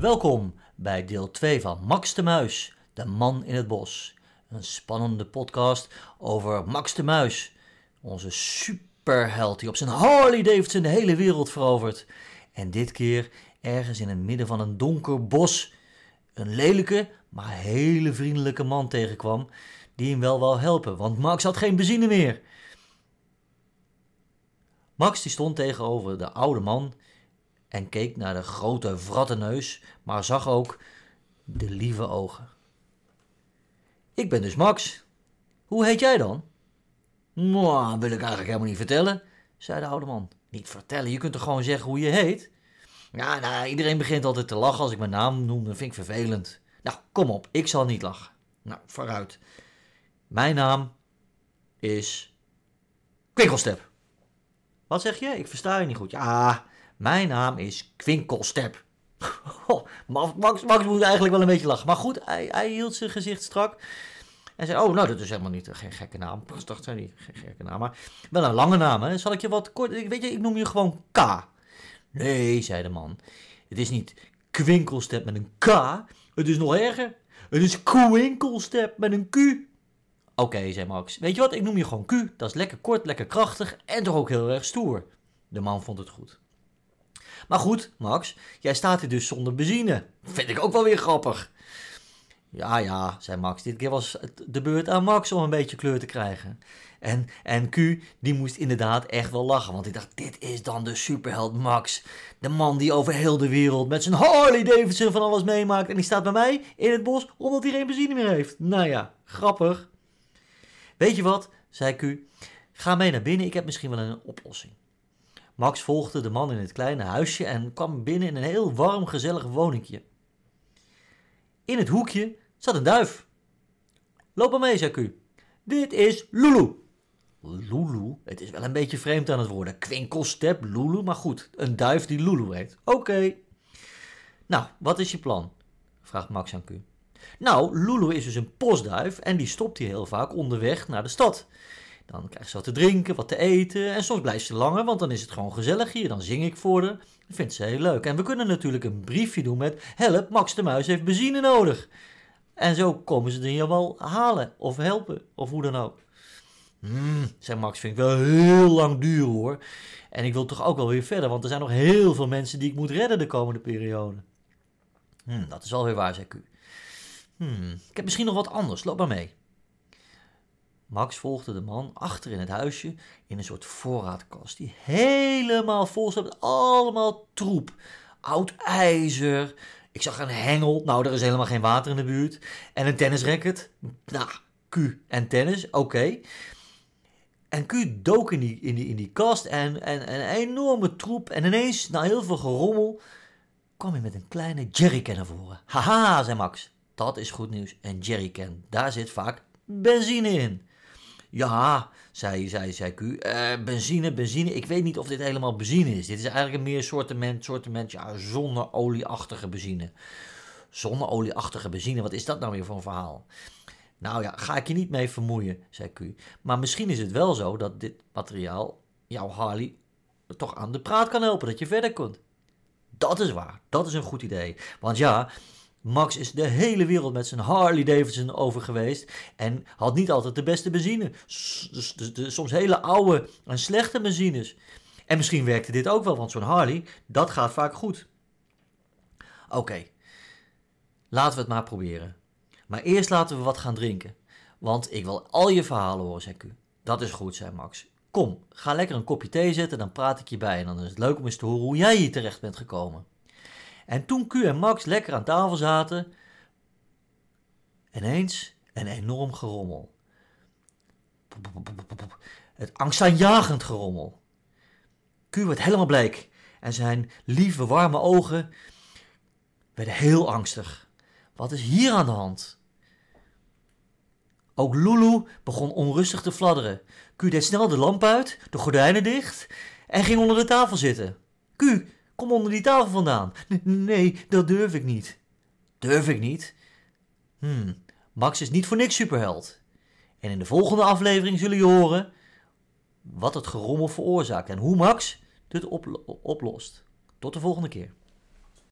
Welkom bij deel 2 van Max de Muis, de man in het bos. Een spannende podcast over Max de Muis, onze superheld die op zijn Harley Davidson de hele wereld verovert. En dit keer ergens in het midden van een donker bos een lelijke, maar hele vriendelijke man tegenkwam die hem wel wou helpen, want Max had geen benzine meer. Max die stond tegenover de oude man en keek naar de grote vratte neus, maar zag ook de lieve ogen. Ik ben dus Max. Hoe heet jij dan? Nou, wil ik eigenlijk helemaal niet vertellen, zei de oude man. Niet vertellen, je kunt er gewoon zeggen hoe je heet. Ja, nou, iedereen begint altijd te lachen als ik mijn naam noem, dat vind ik vervelend. Nou, kom op, ik zal niet lachen. Nou, vooruit. Mijn naam is Kwinkelstep. Wat zeg je? Ik versta je niet goed. Ja, mijn naam is Kwinkelstep. Oh, Max, Max moet eigenlijk wel een beetje lachen. Maar goed, hij, hij hield zijn gezicht strak. En zei, oh, nou, dat is helemaal niet geen gekke naam. Ik dacht, niet geen gekke naam, maar wel een lange naam. Hè? Zal ik je wat kort... Weet je, ik noem je gewoon K. Nee, zei de man. Het is niet Kwinkelstep met een K. Het is nog erger. Het is Kwinkelstep met een Q. Oké, zei Max. Weet je wat, ik noem je gewoon Q. Dat is lekker kort, lekker krachtig en toch ook heel erg stoer. De man vond het goed. Maar goed, Max, jij staat hier dus zonder benzine. Vind ik ook wel weer grappig. Ja, ja, zei Max. Dit keer was het de beurt aan Max om een beetje kleur te krijgen. En, en Q, die moest inderdaad echt wel lachen. Want hij dacht, dit is dan de superheld Max. De man die over heel de wereld met zijn Harley Davidson van alles meemaakt. En die staat bij mij in het bos omdat hij geen benzine meer heeft. Nou ja, grappig. Weet je wat, zei Q. Ga mee naar binnen, ik heb misschien wel een oplossing. Max volgde de man in het kleine huisje en kwam binnen in een heel warm, gezellig woningje. In het hoekje zat een duif. Loop maar mee, zei. Dit is Lulu. Lulu? Het is wel een beetje vreemd aan het worden. Kwinkelstep, Lulu, maar goed, een duif die Lulu heet. Oké. Nou, wat is je plan? vraagt Max aan Q. Nou, Lulu is dus een postduif en die stopt hier heel vaak onderweg naar de stad. Dan krijgt ze wat te drinken, wat te eten en soms blijft ze langer, want dan is het gewoon gezellig hier. Dan zing ik voor haar. Dat vindt ze heel leuk. En we kunnen natuurlijk een briefje doen met help, Max de Muis heeft benzine nodig. En zo komen ze er wel halen of helpen of hoe dan ook. Hmm, zei Max, vind ik wel heel lang duur hoor. En ik wil toch ook wel weer verder, want er zijn nog heel veel mensen die ik moet redden de komende periode. Hmm, dat is alweer waar, zei u. Hmm, ik heb misschien nog wat anders, loop maar mee. Max volgde de man achter in het huisje in een soort voorraadkast die helemaal vol zat met allemaal troep. Oud ijzer. Ik zag een hengel. Nou, er is helemaal geen water in de buurt. En een tennisracket. Nou, Q en tennis, oké. En Q dook in die, in die, in die kast en, en, en, een enorme troep. En ineens, na heel veel gerommel, kwam hij met een kleine jerrycan naar voren. Haha, zei Max. Dat is goed nieuws. Een jerrycan, daar zit vaak benzine in. Ja, zei, zei, zei Q. Uh, benzine, benzine. Ik weet niet of dit helemaal benzine is. Dit is eigenlijk een meer soortement, soortement ja, zonneolieachtige benzine. Zonneolieachtige benzine, wat is dat nou weer voor een verhaal? Nou ja, ga ik je niet mee vermoeien, zei Q. Maar misschien is het wel zo dat dit materiaal jouw Harley toch aan de praat kan helpen, dat je verder kunt. Dat is waar, dat is een goed idee. Want ja, Max is de hele wereld met zijn Harley Davidson over geweest en had niet altijd de beste benzine. Dus, soms hele oude en slechte benzines. En misschien werkte dit ook wel, want zo'n Harley, dat gaat vaak goed. Oké, laten we het maar proberen. Maar eerst laten we wat gaan drinken. Want ik wil al je verhalen horen, zei u. Dat is goed, zei Max. Kom, ga lekker een kopje thee zetten, dan praat ik je bij. En dan is het leuk om eens te horen hoe jij hier terecht bent gekomen. En toen Q en Max lekker aan tafel zaten, ineens een enorm gerommel. Het angstaanjagend gerommel. Q werd helemaal bleek en zijn lieve warme ogen werden heel angstig. Wat is hier aan de hand? Ook Lulu begon onrustig te fladderen. Q deed snel de lamp uit, de gordijnen dicht en ging onder de tafel zitten. Q, kom onder die tafel vandaan. nee, dat durf ik niet. Durf ik niet? Hmm, Max is niet voor niks superheld. En in de volgende aflevering zullen je horen wat het gerommel veroorzaakt en hoe Max dit oplost. Tot de volgende keer.